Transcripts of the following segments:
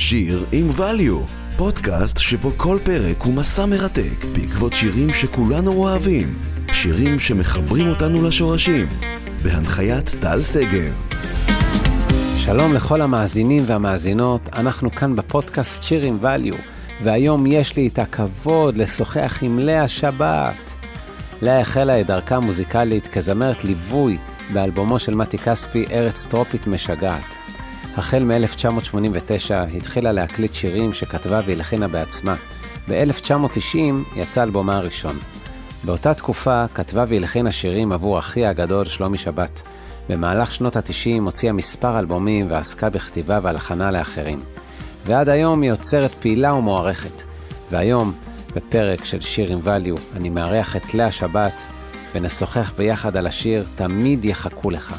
שיר עם value, פודקאסט שבו כל פרק הוא מסע מרתק בעקבות שירים שכולנו אוהבים, שירים שמחברים אותנו לשורשים, בהנחיית טל שגב. שלום לכל המאזינים והמאזינות, אנחנו כאן בפודקאסט שיר עם value, והיום יש לי את הכבוד לשוחח עם לאה שבת. לאה החלה את דרכה המוזיקלית כזמרת ליווי באלבומו של מתי כספי, ארץ טרופית משגעת. החל מ-1989 התחילה להקליט שירים שכתבה והלחינה בעצמה. ב-1990 יצא אלבומה הראשון. באותה תקופה כתבה והלחינה שירים עבור אחי הגדול שלומי שבת. במהלך שנות ה-90 הוציאה מספר אלבומים ועסקה בכתיבה והלחנה לאחרים. ועד היום היא יוצרת פעילה ומוערכת. והיום, בפרק של שיר עם value, אני מארח את לאה שבת, ונשוחח ביחד על השיר "תמיד יחכו לך".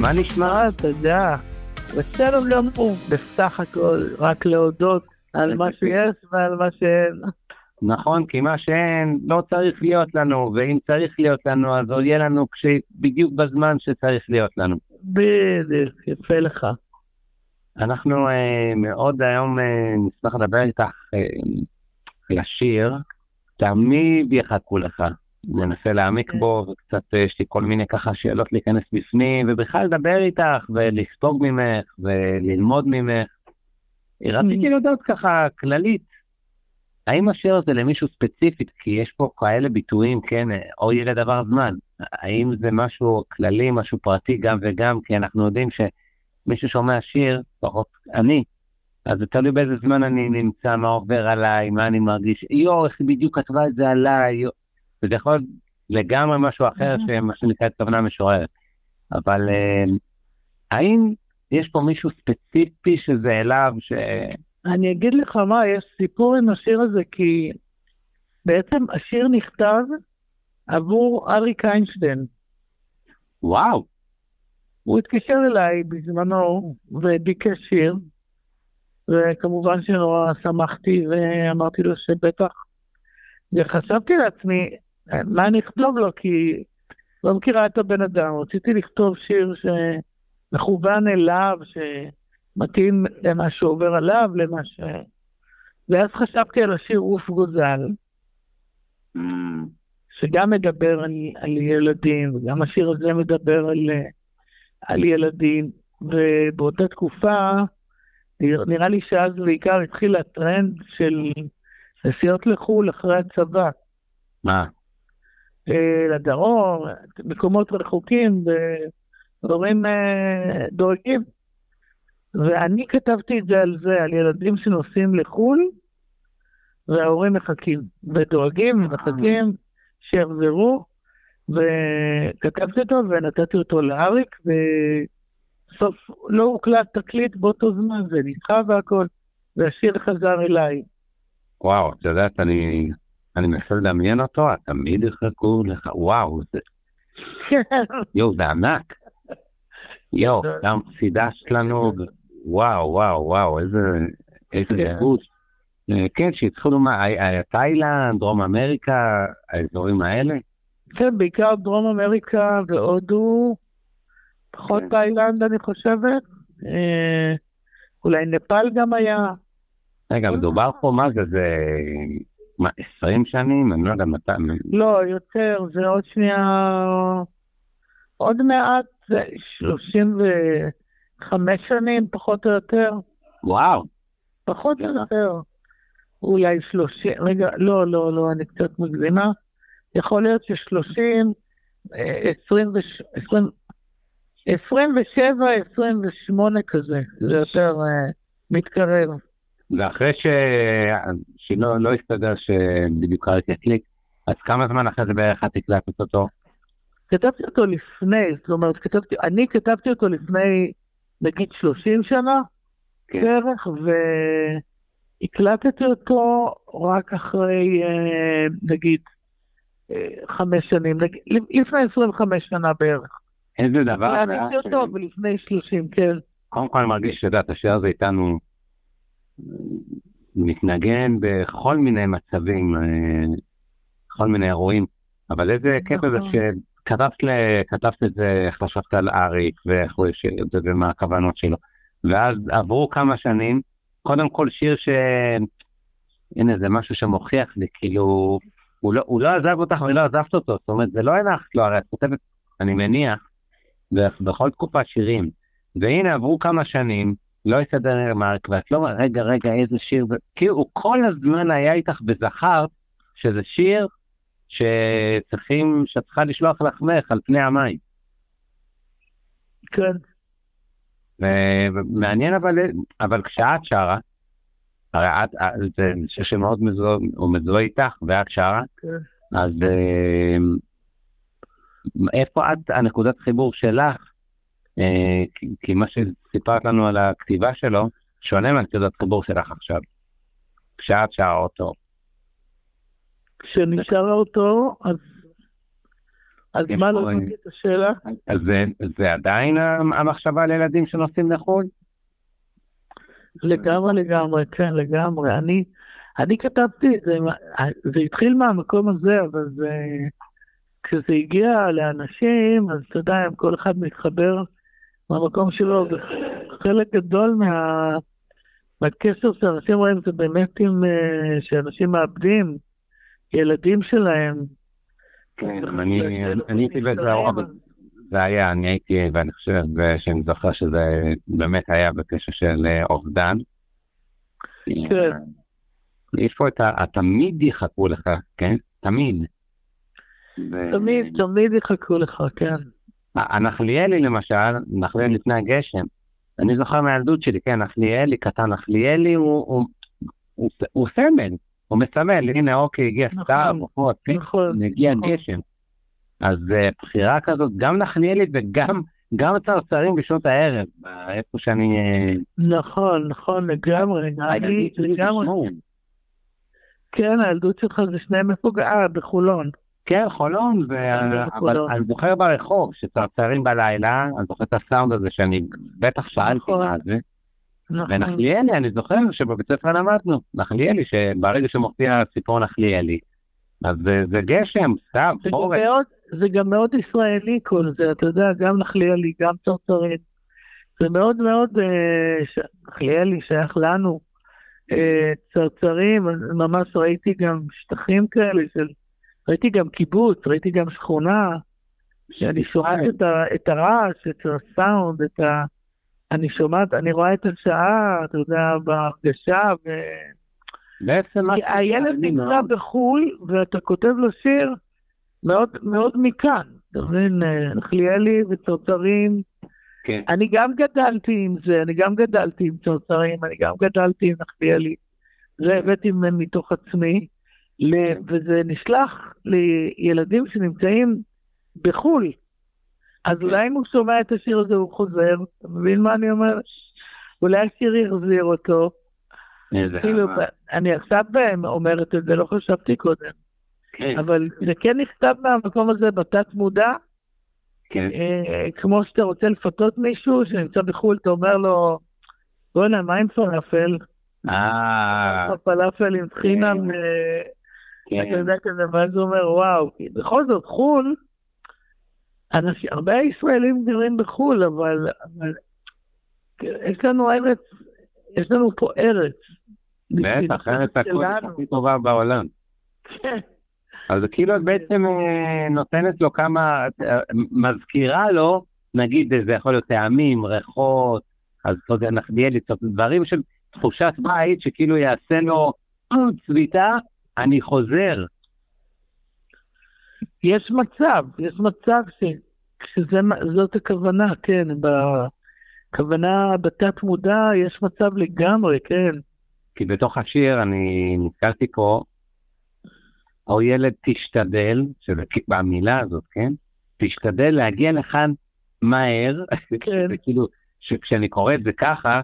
מה נשמע? יודע, בסדר גמור, בסך הכל רק להודות על מה שיש ועל מה שאין. נכון, כי מה שאין לא צריך להיות לנו, ואם צריך להיות לנו, אז הוא יהיה לנו כש... בדיוק בזמן שצריך להיות לנו. בדיוק, יפה לך. אנחנו אה, מאוד היום אה, נשמח לדבר איתך אה, על השיר, תמיד יחכו לך. ננסה להעמיק בו, וקצת אה, יש לי כל מיני ככה שאלות להיכנס בפנים, ובכלל לדבר איתך, ולספוג ממך, וללמוד ממך. רציתי לדעת ככה כללית, האם השיר הזה למישהו ספציפית, כי יש פה כאלה ביטויים, כן, או ילד עבר זמן, האם זה משהו כללי, משהו פרטי, גם וגם, כי אנחנו יודעים שמישהו שומע שיר, לפחות אני, אז זה תלוי באיזה זמן אני נמצא, מה עובר עליי, מה אני מרגיש, יואו, איך בדיוק כתבה את זה עליי, יו... וזה יכול להיות לגמרי משהו אחר, שמה שנקרא התכוונה משוררת. אבל אה, האם יש פה מישהו ספציפי שזה אליו, ש... אני אגיד לך מה, יש סיפור עם השיר הזה, כי בעצם השיר נכתב עבור אריק איינשטיין. וואו. הוא התקשר אליי בזמנו וביקש שיר, וכמובן שנורא שמחתי ואמרתי לו שבטח. וחשבתי לעצמי, מה אני אכתוב לו? כי לא מכירה את הבן אדם, רציתי לכתוב שיר שמכוון אליו, שמתאים למה שעובר עליו, למה ש... ואז חשבתי על השיר עוף גוזל, שגם מדבר על, על ילדים, וגם השיר הזה מדבר על, על ילדים, ובאותה תקופה, נראה לי שאז בעיקר התחיל הטרנד של נסיעות לחו"ל אחרי הצבא. מה? אה, לדרום, מקומות רחוקים, והורים אה, דואגים. ואני כתבתי את זה על זה, על ילדים שנוסעים לחו"ל, וההורים מחכים, ודואגים ומחכים שיחזרו, וכתבתי אותו ונתתי אותו לאריק, בסוף לא הוקלט תקליט באותו זמן, זה נדחה והכל, והשיר חזר אליי. וואו, את יודעת, אני, אני מנסה לדמיין אותו, תמיד יחכו לך, וואו, זה... יואו, זה ענק. יואו, גם חידשת לנו, וואו, וואו, וואו, איזה איזה ריגוש. כן, שהתחילו מה, תאילנד, דרום אמריקה, האזורים האלה? כן, בעיקר דרום אמריקה והודו, פחות תאילנד אני חושבת, אולי נפאל גם היה. רגע, מדובר פה, מה זה, זה... מה, 20 שנים? אני לא יודע מתי... לא, יותר, זה עוד שנייה... עוד מעט, זה 35 שנים, פחות או יותר. וואו. פחות או יותר. אולי 30, רגע, לא, לא, לא, אני קצת מגזימה. יכול להיות ש-30, 20, 20, 27, 28 כזה, זה יותר uh, מתקרב. ואחרי ש... שלא לא הסתדר שבדיוק אריק יקליק, אז כמה זמן אחרי זה בערך את הקלטת אותו? כתבתי אותו לפני, זאת אומרת, כתבתי, אני כתבתי אותו לפני נגיד 30 שנה כן. בערך, והקלטתי אותו רק אחרי נגיד חמש שנים, נגיד, לפני 25 שנה בערך. איזה דבר. קלטתי אותו ולפני 30, כן. קודם כל אני מרגיש שאתה יודעת, השיר הזה איתנו מתנגן בכל מיני מצבים, בכל מיני אירועים, אבל איזה כיף זה כתבת, ל- כתבת את זה, איך חשבת על אריק, ואיך הוא השאיר את זה ומה הכוונות שלו. ואז עברו כמה שנים, קודם כל שיר ש... הנה, זה משהו שמוכיח לי, כאילו, הוא לא, הוא לא עזב אותך ולא עזבת אותו, זאת אומרת, זה לא הנחת לו, הרי את כותבת, אני מניח, בכל תקופה שירים. והנה, עברו כמה שנים, לא עם אריק, ואת לא אומרת, רגע, רגע, איזה שיר, כאילו, הוא כל הזמן היה איתך וזכרת שזה שיר שצריכים, שאת צריכה לשלוח לחמך על פני המים. כן. ו- ומעניין אבל, אבל כשאת שרה, הרי את, זה שיר שמאוד מזוהה, הוא מזוהה איתך, ואת שרה, כן. אז אה, איפה את, הנקודת חיבור שלך, אה, כי- כי מה שסיפרת לנו על הכתיבה שלו, שונה מהנקודת חיבור שלך עכשיו, כשאת שרה אותו. כשאני שרה אותו, אז... אז מה לא אה, הבנתי את השאלה? אז זה, זה עדיין המחשבה על ילדים שנוסעים לחו"ל? לגמרי, לגמרי, כן, לגמרי. אני, אני כתבתי את זה, זה התחיל מהמקום הזה, אבל זה... כשזה הגיע לאנשים, אז אתה יודע, כל אחד מתחבר מהמקום שלו, וחלק גדול מה... מהקשר שאנשים רואים זה באמת עם... אה, שאנשים מאבדים ילדים שלהם. כן, אני הייתי בזה הרבה, זה היה, אני הייתי, ואני חושב שאני זוכר שזה באמת היה בקשר של אה, אובדן. כן. יש פה את ה... תמיד יחכו לך, כן? תמיד. תמיד, תמיד יחכו לך, כן. הנחליאלי למשל, נחליאלי לפני הגשם, אני זוכר מהילדות שלי, כן, נחליאלי, קטן נחליאלי, הוא, הוא, הוא, הוא סמל, הוא מסמל, הנה אוקיי, הגיע נכון, סתיו, נכון. הגיע נכון. גשם. אז אה, בחירה כזאת, גם נחליאלי וגם גם צרצרים בשעות הערב, אה, איפה שאני... אה, נכון, נכון, לגמרי. לגמרי. כן, הילדות שלך זה שני מפוגעה בחולון. כן, חולון, ו- אבל חולון. אני זוכר ברחוב, שצרצרים בלילה, אני זוכר את הסאונד הזה שאני בטח שאלתי נכון. מה זה. נכון. ונחליאלי, אני זוכר שבבית ספר למדנו, נחליאלי, שברגע שמופיע סיפור נחליאלי, אז זה, זה גשם, סתיו, גם חורף. זה גם מאוד ישראלי כל זה, אתה יודע, גם נחליאלי, גם צרצרים. זה מאוד מאוד, אה, ש- נחליאלי שייך לנו. אה, צרצרים, ממש ראיתי גם שטחים כאלה של, ראיתי גם קיבוץ, ראיתי גם שכונה, שאני שומעת את, ה, את הרעש, את הסאונד, את ה... אני שומעת, אני רואה את השעה, אתה יודע, בהרגשה, ו... בעצם כי הילד נמצא בחו"ל, ואתה כותב לו שיר מאוד, מאוד מכאן. אתה מבין, נחליאלי וצרצרים. כן. אני גם גדלתי עם זה, אני גם גדלתי עם צרצרים, אני גם גדלתי עם נחליאלי. זה הבאתי מתוך עצמי, וזה נשלח לילדים שנמצאים בחו"ל. אז אולי אם הוא שומע את השיר הזה הוא חוזר, אתה מבין מה אני אומר? אולי השיר יחזיר אותו. כאילו. אני עכשיו אומרת את זה, לא חשבתי קודם, כן, אבל זה כן נכתב מהמקום הזה בתת מודע, כן, אה, כמו שאתה רוצה לפתות מישהו שנמצא בחו"ל, אתה אומר לו, בוא'נה, מה עם פלאפל? אה, הפלאפל עם חינם, אה, אתה כן, יודע כזה, ואז הוא אומר, וואו, כי בכל זאת, חו"ל, אנשים, הרבה ישראלים גרים בחו"ל, אבל, אבל יש לנו ארץ, יש לנו פה ארץ. בטח, ארץ שלנו. הכי טובה בעולם. כן. אז כאילו את בעצם אה, נותנת לו כמה, אה, מזכירה לו, נגיד זה יכול להיות טעמים, ריחות, אז אתה יודע, נחדיאלי, דברים של תחושת בית שכאילו יעשה לו "אה, צביטה, אני חוזר. יש מצב, יש מצב ש, שזאת הכוונה, כן, בכוונה בתת מודע יש מצב לגמרי, כן. כי בתוך השיר אני נתקלתי פה, או ילד תשתדל, שזה במילה הזאת, כן? תשתדל להגיע לכאן מהר, כן. זה כאילו, שכשאני קורא את זה ככה,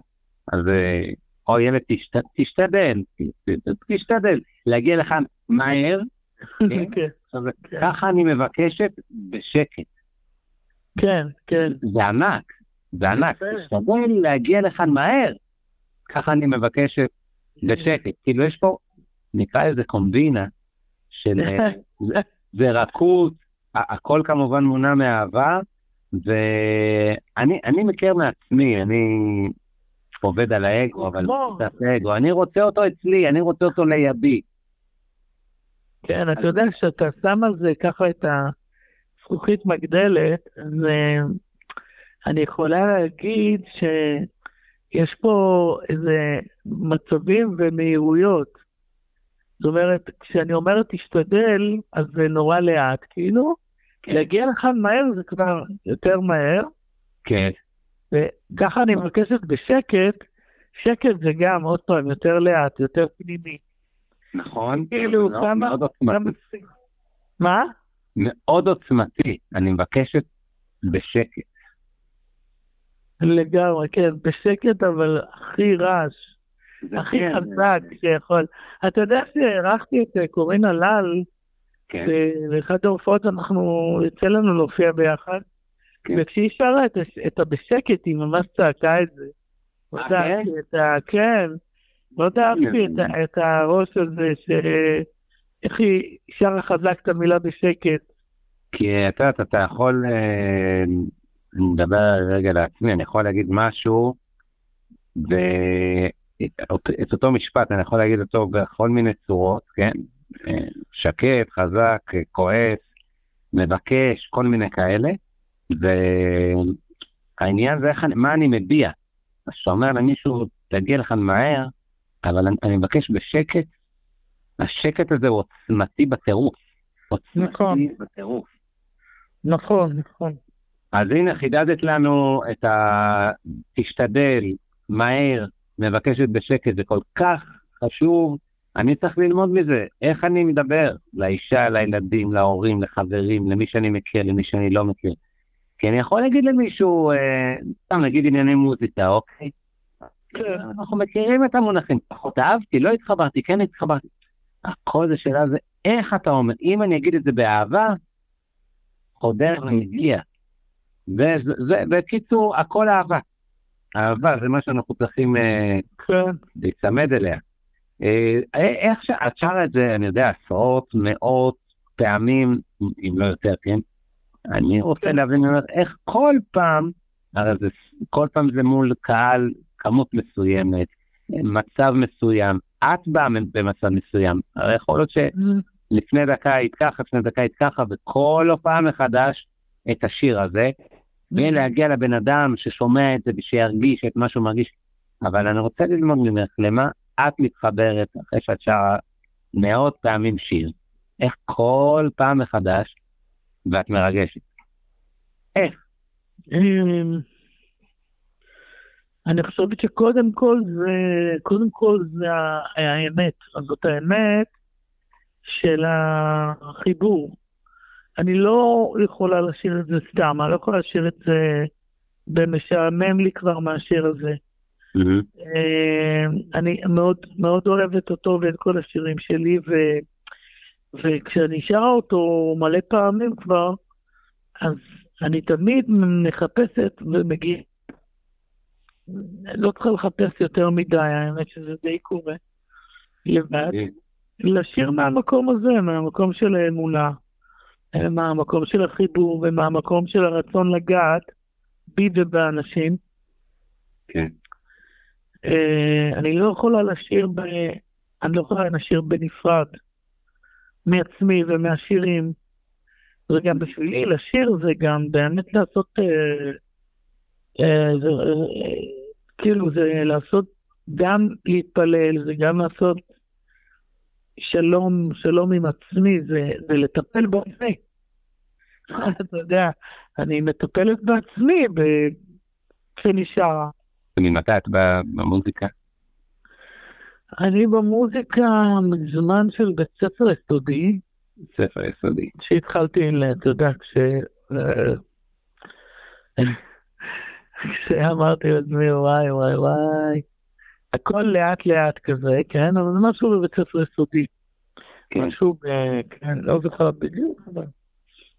אז אה, או ילד תשת, תשתדל, תשתדל להגיע לכאן מהר, כן. כן, כן. ככה אני מבקשת בשקט, כן, כן. זה ענק, זה ענק. תשתדל להגיע לכאן מהר, ככה אני מבקשת בשקט, כאילו יש פה, נקרא לזה קומבינה, של אה, זה- זה רכות, הכל כמובן מונע מאהבה, ואני מכיר מעצמי, אני עובד על האגו, אבל קצת אגו, אני רוצה אותו אצלי, אני רוצה אותו לידי. כן, אתה יודע, כשאתה שם על זה ככה את הזכוכית מגדלת, אז אני יכולה להגיד שיש פה איזה מצבים ומהירויות. זאת אומרת, כשאני אומרת תשתדל, אז זה נורא לאט, כאילו, כן. להגיע לכאן מהר זה כבר יותר מהר. כן. וככה אני מבקשת בשקט, שקט זה גם, עוד פעם, יותר לאט, יותר פנימי. נכון. כאילו, לא, כמה... מאוד עוצמתי. מה? מאוד עוצמתי, אני מבקשת בשקט. לגמרי, כן, בשקט אבל הכי רעש, הכי כן, חזק שיכול. אתה יודע שהערכתי את אה, קורין הלל, כן. באחת ההופעות אנחנו, יצא לנו להופיע ביחד, כן. וכשהיא שרה את, את הבשקט היא ממש צעקה את זה. אה, כן? את ה... כן, לא דאגתי את, את הראש הזה, שאיך היא שרה חזק את המילה בשקט. כי אתה יודעת, אתה יכול, אה, אני מדבר רגע לעצמי, אני יכול להגיד משהו, ואת אותו משפט אני יכול להגיד אותו בכל מיני צורות, כן? אה, שקט, חזק, כועס, מבקש, כל מיני כאלה, והעניין זה איך, מה אני מביע. אז כשאתה אומר למישהו, תגיע לכאן מהר, אבל אני, אני מבקש בשקט, השקט הזה הוא עוצמתי בטירוף. עוצמתי נכון. בטירוף. נכון, נכון. אז הנה, חידדת לנו את ה... תשתדל, מהר, מבקשת בשקט, זה כל כך חשוב. אני צריך ללמוד מזה, איך אני מדבר לאישה, לילדים, להורים, לחברים, למי שאני מכיר, למי שאני לא מכיר. כי אני יכול להגיד למישהו, אה, סתם נגיד ענייני מוזיקה, אוקיי? כן. אנחנו מכירים את המונחים, פחות אהבתי, לא התחברתי, כן התחברתי. הכל זה שאלה זה איך אתה אומר, אם אני אגיד את זה באהבה, חודר ומגיע. בקיצור, הכל אהבה. אהבה זה מה שאנחנו צריכים אה, כן. להיצמד אליה. אה, איך שאת שרה את זה, אני יודע, עשרות, מאות פעמים, אם לא יותר, כן? אני רוצה כן. להבין איך כל פעם, הרי זה, כל פעם זה מול קהל, כמות מסוימת, מצב מסוים, את באה במצב מסוים, הרי יכול להיות שלפני דקה היית ככה, לפני דקה היית ככה, וכל הופעה מחדש את השיר הזה, ולהגיע לבן אדם ששומע את זה ושירגיש את מה שהוא מרגיש. אבל אני רוצה ללמוד ממך, למה את מתחברת אחרי שאת שרה מאות פעמים שיר, איך כל פעם מחדש, ואת מרגשת. איך? אמ, אני חושבת שקודם כל זה, קודם כל זה האמת, זאת האמת של החיבור. אני לא יכולה לשיר את זה סתם, אני לא יכולה לשיר את זה במשעמם לי כבר מהשיר הזה. Mm-hmm. אני מאוד, מאוד אוהבת אותו ואת כל השירים שלי, ו, וכשאני שרה אותו מלא פעמים כבר, אז אני תמיד מחפשת ומגיעה. לא צריכה לחפש יותר מדי, האמת שזה די קורה. לבד. לשיר מהמקום הזה, מהמקום של האמונה, מהמקום של החיבור ומהמקום של הרצון לגעת בי ובאנשים. כן. Uh, אני לא יכולה לשיר, ב... אני לא יכולה לשיר בנפרד מעצמי ומהשירים. וגם בשבילי לשיר זה גם באמת לעשות, uh, uh, זה, uh, כאילו זה לעשות, גם להתפלל, זה גם לעשות שלום, שלום עם עצמי, זה, זה לטפל בעצמי. אתה יודע, אני מטפלת בעצמי כשאני שרה. ממתי את במוזיקה? אני במוזיקה מזמן של בית ספר יסודי. ספר יסודי. שהתחלתי, אתה יודע, כש... כשאמרתי לעצמי, וואי, וואי, וואי, הכל לאט לאט כזה, כן? אבל זה משהו בבית ספר יסודי. כן. משהו, ב... כן, לא זוכר בדיוק, אבל...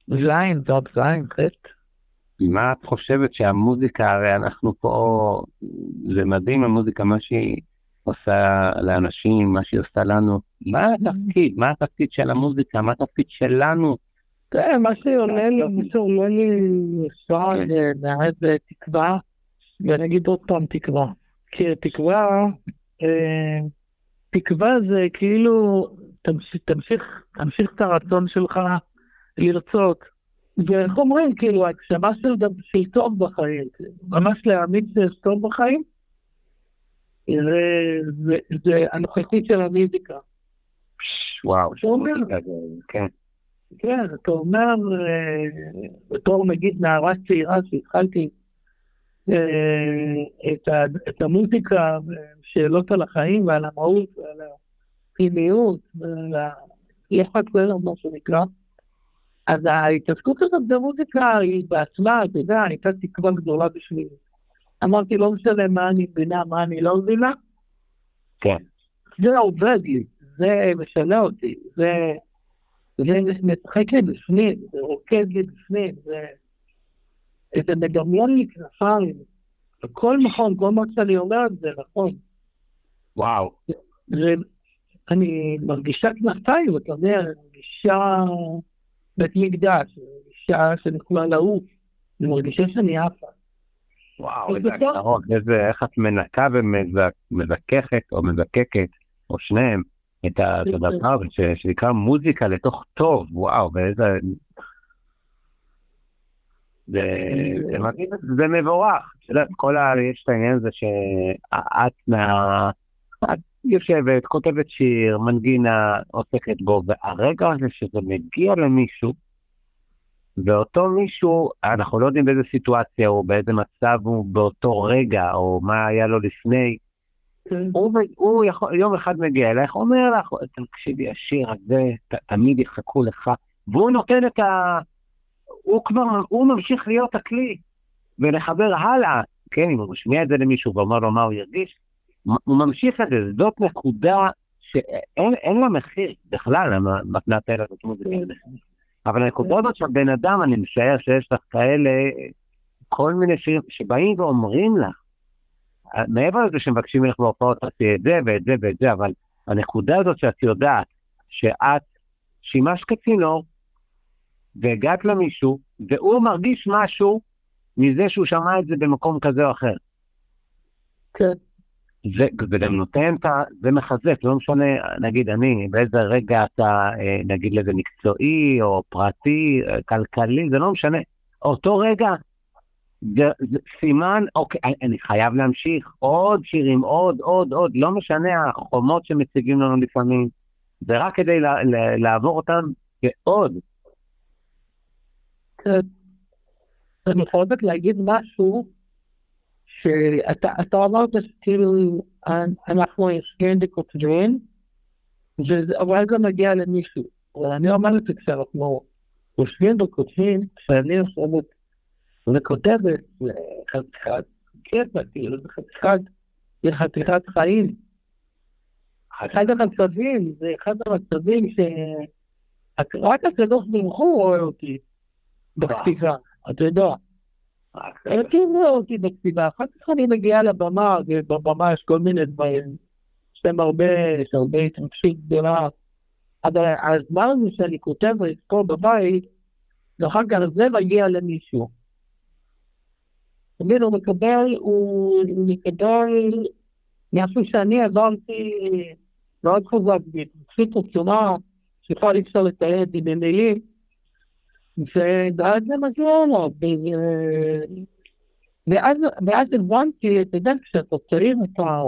זין, טוב, זין, חטא. מה את חושבת שהמוזיקה, הרי אנחנו פה, זה מדהים המוזיקה, מה שהיא עושה לאנשים, מה שהיא עושה לנו, מה התפקיד, מה התפקיד של המוזיקה, מה התפקיד שלנו? תראה, מה שעולה לי, מה שעולה לי מעט זה תקווה, ואני אגיד עוד פעם תקווה. כי תקווה, אה, תקווה זה כאילו, תמשיך, את הרצון שלך לרצות. ואיך אומרים, כאילו, הגשמה של טוב בחיים, ממש להאמין שיש טוב בחיים, זה, זה, זה הנוכחית של המיזיקה. וואו, שאומר, כן. כן, אתה אומר, אה, בתור נגיד נערה צעירה שהתחלתי אה, את, ה, את המוזיקה, שאלות על החיים ועל המהות ועל הפנימיות ועל היחד כלל, מה שנקרא. אז ההתעסקות הזאת במוזיקה היא בעצמה, אתה יודע, הייתה תקווה גדולה בשבילי. אמרתי, לא משנה מה אני מבינה, מה אני לא מבינה. כן. זה עובד לי, זה משנה אותי, זה, זה משחק לי בפנים, זה רוקד לי בפנים, זה, זה מדמיין לי כנפיים. הכל נכון, כל מה שאני אומר זה נכון. וואו. זה, אני מרגישה כנפיים, אתה יודע, אני מרגישה בית מקדש, אני מרגישה שאני יכולה לעוף, אני מרגישה שאני עפה. וואו, איזה הגדרות, איזה, איך את מנקה ומזככת או מזקקת, או שניהם, את הדבר שנקרא מוזיקה לתוך טוב, וואו, ואיזה... זה, זה, מבורך, כל ה... יש את העניין הזה שאת מה... את יושבת, כותבת שיר, מנגינה, עוסקת בו, והרגע הזה שזה מגיע למישהו, ואותו מישהו, אנחנו לא יודעים באיזה סיטואציה הוא, באיזה מצב הוא באותו רגע, או מה היה לו לפני, כן. הוא, הוא יכול, יום אחד מגיע אלייך, אומר לך, תקשיבי, השיר הזה, ת, תמיד יחכו לך, והוא נותן את ה... הוא כבר, הוא ממשיך להיות הכלי, ולחבר הלאה, כן, אם הוא משמיע את זה למישהו ואומר לו מה הוא ירגיש, הוא ממשיך את זה, זאת נקודה שאין לה מחיר בכלל, המתנת האלה זאת מוזיקה. אבל הנקודה הזאת של בן אדם, אני משער שיש לך כאלה, כל מיני שירים שבאים ואומרים לך, מעבר לזה שמבקשים ממך בהופעות, תעשי את זה ואת זה ואת זה, אבל הנקודה הזאת שאת יודעת שאת שימשת כצינור, והגעת למישהו, והוא מרגיש משהו מזה שהוא שמע את זה במקום כזה או אחר. כן. זה, זה גם נותן את ה... זה מחזק, לא משנה, נגיד אני, באיזה רגע אתה, אה, נגיד לזה מקצועי, או פרטי, אה, כלכלי, זה לא משנה. אותו רגע, זה, זה סימן, אוקיי, אני חייב להמשיך, עוד שירים, עוד, עוד, עוד, לא משנה החומות שמציגים לנו לפעמים, זה רק כדי לה, לה, לעבור אותם כעוד. כן. אני חייבת להגיד משהו, שאתה אמרת שכאילו אנחנו יושבים וכותבים, אבל גם מגיע למישהו. אבל אני אומרת כשאנחנו יושבים וכותבים, כשאני יושבת וכותבת, זה חתיכת קטע, כאילו זה חתיכת, זה חתיכת חיים. אחד המצבים, זה אחד המצבים שרק הקדוש ברוך הוא רואה אותי בכתיבה, אתה יודע. רואה אותי בכתיבה, אחר כך אני מגיעה לבמה, ובבמה יש כל מיני דברים, יש להם הרבה, יש הרבה התרגשות גדולה, אבל הזמן הזה שאני כותב פה בבית, ואחר כך זה מגיע למישהו. תמיד הוא מקבל, הוא מקבל משהו שאני עברתי מאוד חזק, בהתרגשות עצומה, שיכול אפשר לתאר את זה במילים. ואז זה מגיע אליו, ואז, הבנתי, אתה יודע, כשאתה צעיר אתה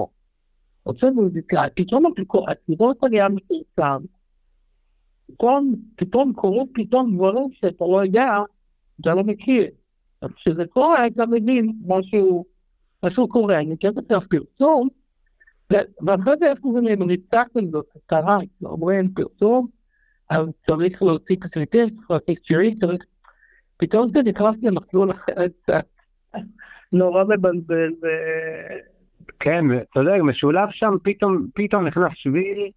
עושה מוזיקה, פתאום הקירות נהיה מפורסם, פתאום, פתאום קורים פתאום דברים שאתה לא יודע, אתה לא מכיר. אז כשזה קורה, אתה מבין משהו, משהו קורה, אני כן רוצה פרסום, ואחרי זה איפה זה נמצא כזאת, קרה, אומרים פרסום, אז צריך להוציא תקליטים, צריך להוציא שירים, צריך... פתאום זה נכנס למסלול אחר קצת, נורא מבלבל. ו... כן, אתה יודע, משולב שם, פתאום, פתאום נכנס שביל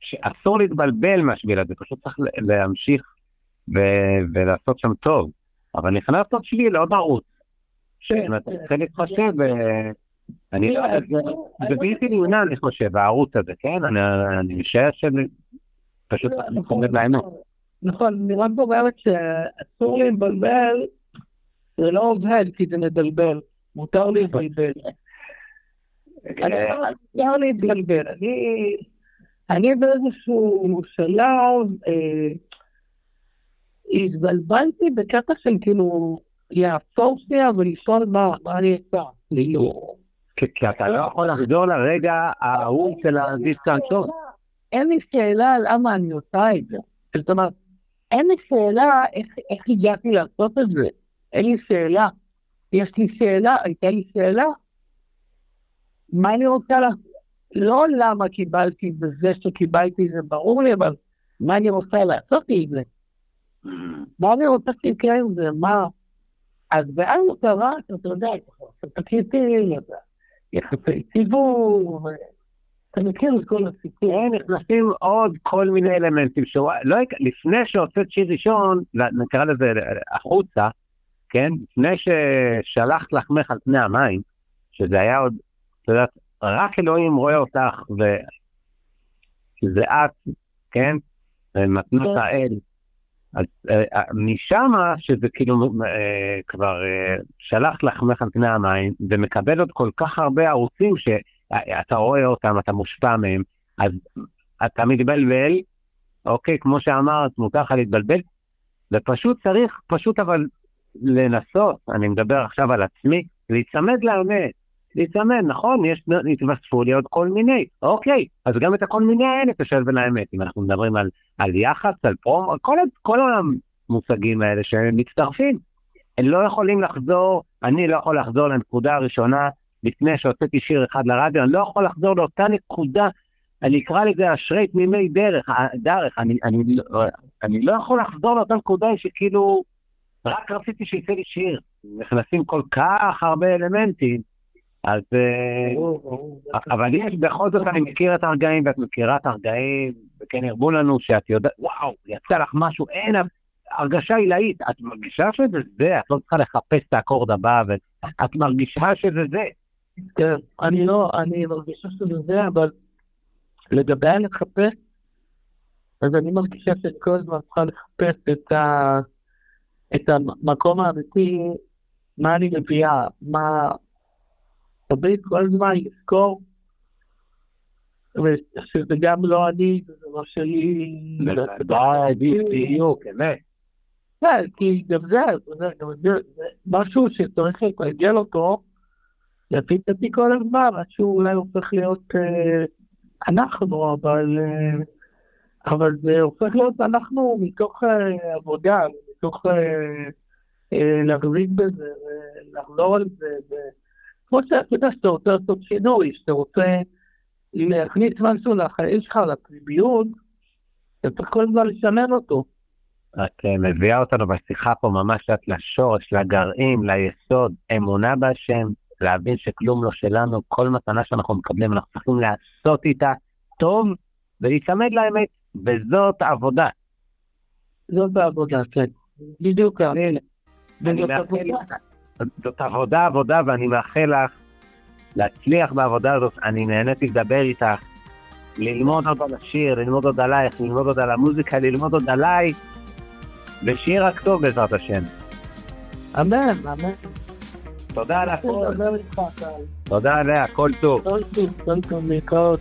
שאסור להתבלבל מהשביל הזה, פשוט צריך להמשיך ו- ולעשות שם טוב. אבל נכנס עוד שביל, עוד ערוץ. שאתה צריך להתחשב, אני, זה בלתי נמנע, אני חושב, הערוץ הזה, כן? אני משער פשוט מתקרב לאמת. נכון, אני רק אומרת שאסור להתבלבל, זה לא עובד כי זה מבלבל, מותר להתבלבל. אה, מותר להתבלבל, אני... אני באיזשהו שלב אה, התבלבלתי בקטע של כאילו לעצור שנייה ולשאול מה, מה אני אעשה. כאילו, כי אתה לא יכול לחזור לרגע ההוא של הדיסטנס שורט. אין לי שאלה למה אני עושה את זה. זאת אומרת, אין לי שאלה איך, איך הגעתי לעשות את זה. אין לי שאלה. יש לי שאלה, הייתה לי שאלה. מה אני רוצה לעשות? לא למה קיבלתי בזה שקיבלתי זה ברור לי, אבל מה אני רוצה לעשות עם זה? מה אני רוצה שיקרה עם זה? מה? אז ואז קרה, אתה יודע, תקליטים, יחסי ציבור, אתה מכיר את כל הסיפור. נכנסים עוד כל מיני אלמנטים, לא, לפני שהוצאת שיר ראשון, נקרא לזה החוצה, כן, לפני ששלחת לחמך על פני המים, שזה היה עוד, את יודעת, רק אלוהים רואה אותך, שזה את, כן, מתנת כן. האל. אז אה, משם, שזה כאילו אה, כבר אה, שלח לחמך על פני המים, ומקבל עוד כל כך הרבה ערוצים שאתה רואה אותם, אתה מושפע מהם, אז אתה מתבלבל, אוקיי, כמו שאמרת, מותר לך להתבלבל, ופשוט צריך, פשוט אבל לנסות, אני מדבר עכשיו על עצמי, להיצמד לאמת, להיצמד, נכון, יש, התווספו לי עוד כל מיני, אוקיי, אז גם את הכל מיני האלה תשב בין האמת, אם אנחנו מדברים על, על יח"צ, על פרומו, כל, כל המושגים האלה שהם מצטרפים, הם לא יכולים לחזור, אני לא יכול לחזור לנקודה הראשונה לפני שהוצאתי שיר אחד לרדיו, אני לא יכול לחזור לאותה נקודה, אני אקרא לזה אשרי תמימי דרך, דרך, אני, אני, לא- אני לא יכול לחזור לאותה נקודה שכאילו, רק רציתי שיצא לי שיר, נכנסים כל כך הרבה אלמנטים, אז... אה, אבל יש, בכל זאת אני מכיר את הרגעים ואת מכירה את הרגעים, וכן ירבו לנו שאת יודעת, וואו, יצא לך משהו, אין, הרגשה עילאית, את מרגישה שזה זה, את לא צריכה לחפש את האקורד הבא, ואת מרגישה שזה זה. כן, אני לא, אני מרגישה שזה זה, אבל לגבי הלחפש, אז אני מרגישה שכל הזמן צריכה לחפש את, ה, את המקום האמיתי, מה אני מביאה, מה... תמיד כל הזמן לזכור, ושזה גם לא אני, זה לא שלי. בוודאי, בדיוק, אמת. כן, כי גם זה, זה, משהו שצריך לגלגל אותו, לפי דעתי כל הזמן, עד שהוא אולי הופך להיות אה, אנחנו, אבל, אה, אבל זה הופך להיות אנחנו מתוך אה, עבודה, מתוך אה, אה, להחזיק בזה, ולחזור על זה, ו- כמו שאתה יודע שאתה רוצה לעשות שינוי, שאתה רוצה להכניס משהו לחיים שלך, לפנימיות, אתה צריך כל הזמן לשנן אותו. את אה, מביאה אותנו בשיחה פה ממש לשורש, לגרעין, ליסוד, אמונה בהשם, להבין שכלום לא שלנו, כל מתנה שאנחנו מקבלים, אנחנו צריכים לעשות איתה טוב ולהיצמד לאמת, וזאת העבודה. זאת העבודה, כן. בדיוק, הנה. עבודה. זאת עבודה, עבודה, ואני מאחל לך להצליח בעבודה הזאת. אני נהניתי לדבר איתך, ללמוד עוד על השיר, ללמוד עוד עלייך, ללמוד עוד על המוזיקה, ללמוד עוד עליי, ושיהיה רק טוב בעזרת השם. אמן, אמן. תודה על טל. תודה עליה, הכל טוב. כל טוב, כל טוב, להתראות.